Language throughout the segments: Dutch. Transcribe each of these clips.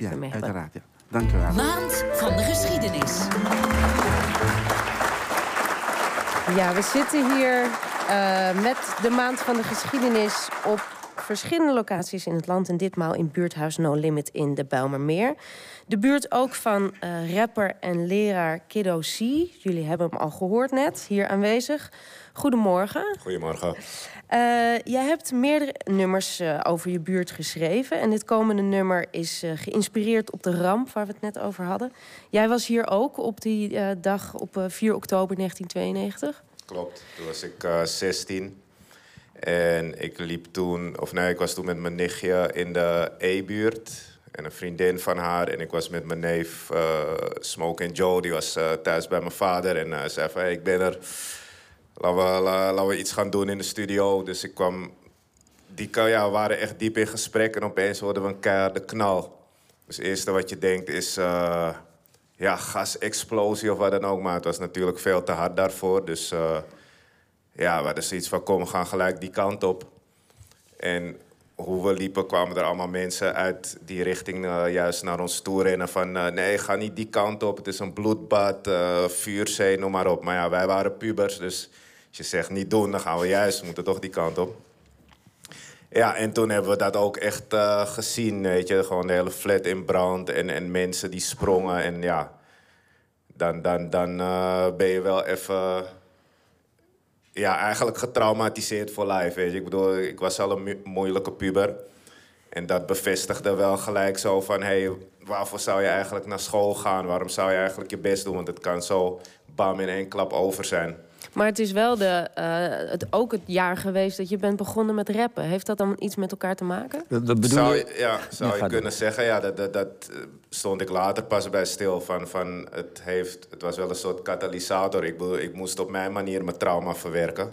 Ja, uiteraard. Ja. Dank u wel. Maand van de geschiedenis. Ja, we zitten hier eh, met de maand van de geschiedenis op verschillende locaties in het land. En ditmaal in buurthuis No Limit in de Bijlmermeer. De buurt ook van eh, rapper en leraar Kiddo C. Jullie hebben hem al gehoord net, hier aanwezig. Goedemorgen. Goedemorgen. Eh, jij hebt meerdere nummers eh, over je buurt geschreven. En dit komende nummer is geïnspireerd op de ramp waar we het net over hadden. Jij was hier ook op die dag op eh, 4 oktober 1992. Klopt, toen was ik eh 16. En ik liep toen, of nee, ik was toen met mijn nichtje in de E-buurt. En een vriendin van haar. En ik was met mijn neef eh, Smoke en Joe. Die was eh, thuis bij mijn vader. En eh, zei van, hey, ik ben er. Laten we, la- laten we iets gaan doen in de studio. Dus ik kwam... Die ja, we waren echt diep in gesprek. En opeens hoorden we een keiharde knal. Dus het eerste wat je denkt is... ja, gasexplosie of wat dan ook. Maar het was natuurlijk veel te hard daarvoor. Dus ja, we hadden zoiets van, kom, we gaan gelijk die kant op. En hoe we liepen, kwamen er allemaal mensen uit die richting eh, juist naar ons toe rennen. Van eh, nee, ga niet die kant op. Het is een bloedbad, eh, vuurzee, noem maar op. Maar ja, wij waren pubers, dus als je zegt niet doen, dan gaan we juist. Moeten toch die kant op. Ja, en toen hebben we dat ook echt gezien, weet je. Gewoon de hele flat in brand en, en mensen die sprongen. En ja, dan, dan, dan ben je wel even... Ja, eigenlijk getraumatiseerd voor life, weet je. Ik bedoel, ik was al een mo- moeilijke puber. En dat bevestigde wel gelijk zo van... hey, waarvoor zou je eigenlijk naar school gaan? Waarom zou je eigenlijk je best doen? Want het kan zo bam in één klap over zijn. Maar het is wel de, eh, het, ook het jaar geweest dat je bent begonnen met rappen. Heeft dat dan iets met elkaar te maken? Wat bedoel zou je? ja, zou Ja, je kunnen zeggen. Ja, dat, dat, dat eh, stond ik later pas bij stil. Van, van het, heeft, het was wel een soort katalysator. Ik, bedoel, ik moest op mijn manier mijn trauma verwerken.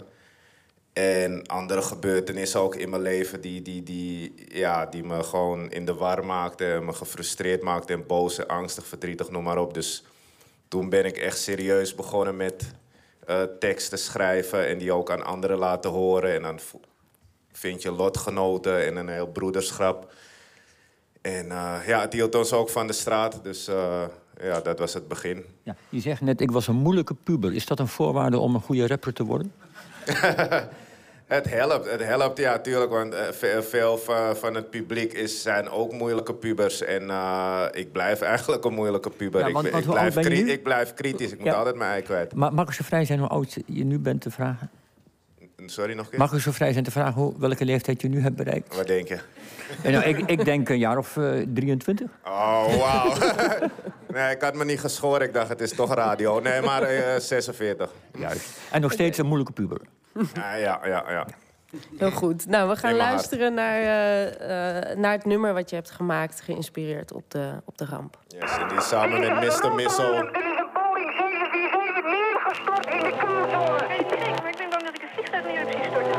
En andere gebeurtenissen ook in mijn leven die, die, die, ja, die me gewoon in de war maakten. Me gefrustreerd maakten en boos en angstig, verdrietig, noem maar op. Dus toen ben ik echt serieus begonnen met eh, teksten schrijven en die ook aan anderen laten horen. En dan vind je lotgenoten en een heel broederschap. En eh, ja, het hield ons ook van de straat, dus eh, ja, dat was het begin. Ja, je zegt net, ik was een moeilijke puber. Is dat een voorwaarde om een goede rapper te worden? Het helpt, het helpt, ja, tuurlijk. Want eh, ve- veel van, het publiek is, zijn ook moeilijke pubers. En eh, ik blijf eigenlijk een moeilijke puber. Ja, ik, want- want blijf nu? ik kritisch. Ik moet altijd mijn ei kwijt. Maar mag ik zo vrij zijn hoe oud je nu bent te vragen? Sorry, nog een keer? Mag ik zo vrij zijn te vragen hoe, welke leeftijd je nu hebt bereikt? Wat denk je? En nou, ik, ik denk een jaar of eh, 23. Oh, wauw. nee, ik had me niet geschoren. Ik dacht, het is toch radio. Nee, maar eh 46. Juist. En nog steeds een moeilijke puber. Ja, ja, ja. ja. Heel goed. Nou, we gaan luisteren naar, eh, eh, naar het nummer wat je hebt gemaakt, geïnspireerd op de, op de ramp. Yes, en die samen met Mr. Missile. Er is een Boeing 747 neergestort in de keelzone. Maar ik ben bang dat ik het vliegtuig neer heb zien storten.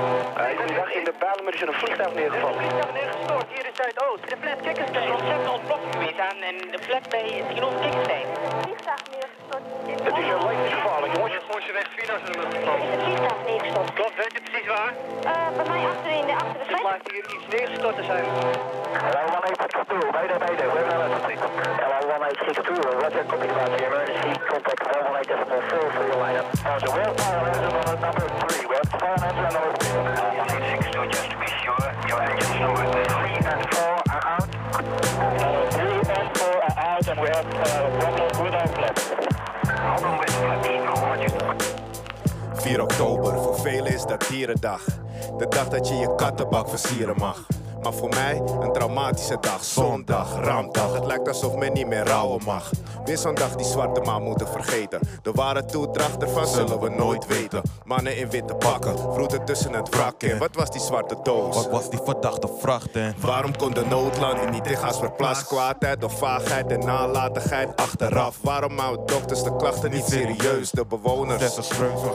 Goedendag, in de Bijlmer is er een vliegtuig neergevallen. vliegtuig neergestort hier in Zuidoost. De flat Kikkersteen. Er is ontzettend ontploffing geweest aan en de flat bij Tirol Kikkersteen. vliegtuig neergestort. Het is een levensgevaarlijk, jongens. Gooise weg, Vinas in de lucht Is het vliegtuig neergestort? Klopt, weet je precies waar? Eh, bij mij achterin, de achter de Het flat. lijkt hier iets neergestort te zijn. Hello, 182, mayday, mayday, we're on emergency. Hello, 1862, roger, copy about the emergency, contact 118.4 for your lineup. There's a well fire engine on number 3, we have fire engine on number 3. 4 oktober, voor velen is dat dierendag. De dag dat je je kattenbak versieren mag. Maar voor mij een traumatische dag, zondag, rampdag. Het lijkt alsof men niet meer rouwen mag. Weer zo'n dag die zwarte maan moeten vergeten. De ware toedracht ervan zullen we nooit weten. Mannen in witte pakken, vroeten tussen het wrak in. Wat was die zwarte doos? Wat was die verdachte vracht en Waarom kon de noodlanding niet dicht als verplaatst? Kwaadheid of vaagheid en nalatigheid achteraf? Waarom houden dokters de klachten niet serieus? De bewoners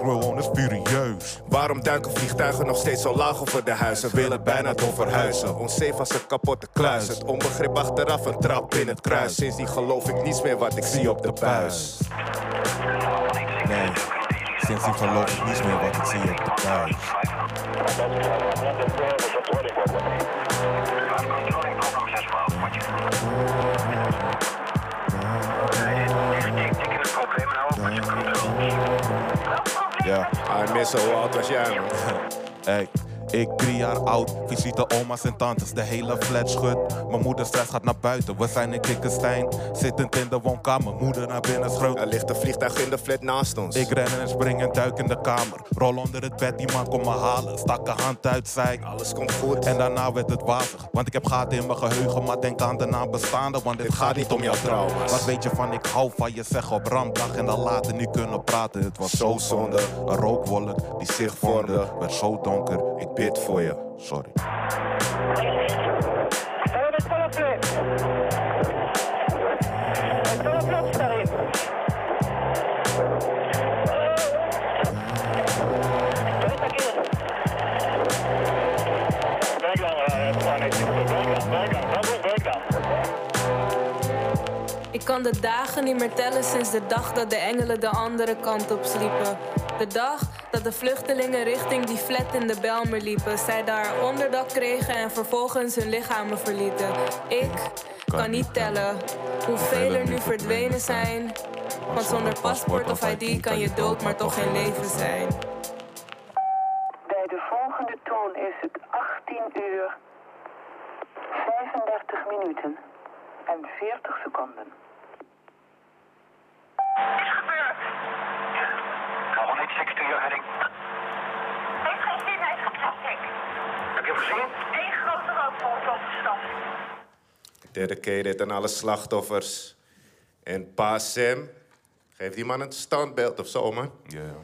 gewoon is furieus. Waarom duiken vliegtuigen nog steeds zo laag over de huizen? Willen bijna door verhuizen. Onsafe als een kapotte kluis. Het onbegrip achteraf, een trap in het kruis. Sindsdien geloof ik niets meer wat ik zie op de buis. Nee, sindsdien geloof ik niets meer wat ik zie op de buis. Ja, hij miss a lot als jij. Hey ik drie jaar oud, visite oma's en tantes, de hele flat schud. Mijn moeder stress gaat naar buiten, we zijn in Kikkenstein. Zittend in de woonkamer, moeder naar binnen schreeuwt. Er ligt een vliegtuig in de flat naast ons. Ik ren en spring en duik in de kamer. Rol onder het bed, die man komt me halen. Stak een hand uit, zei Alles komt goed. En daarna werd het wazig. Want ik heb gaten in mijn geheugen, maar denk aan de naam bestaande. Want dit gaat niet om jouw trauma's. Wat weet je van ik hou van je zeggen op rampdag en dan later niet kunnen praten. Het was zo zonde. Een rookwolk die zich vormde, werd zo donker. Ik voor je. Sorry. Ik kan de dagen niet meer tellen sinds de dag dat de engelen de andere kant op sliepen. De dag dat de vluchtelingen richting die flat in de Belmer liepen. Zij daar onderdak kregen en vervolgens hun lichamen verlieten. Ik kan niet tellen hoeveel er nu verdwenen zijn. Want zonder paspoort of ID kan je dood, maar toch geen leven zijn. Bij de volgende toon is het 18 uur 35 minuten en 40 seconden. Is gebeurd. Come on, six to your heading. Heeft geen zin, Heb je hem gezien? Eén grote rookvol op de stad. Dedicated aan alle slachtoffers. En pa Sam, geef die man een standbeeld of zo, man. Ja, ja.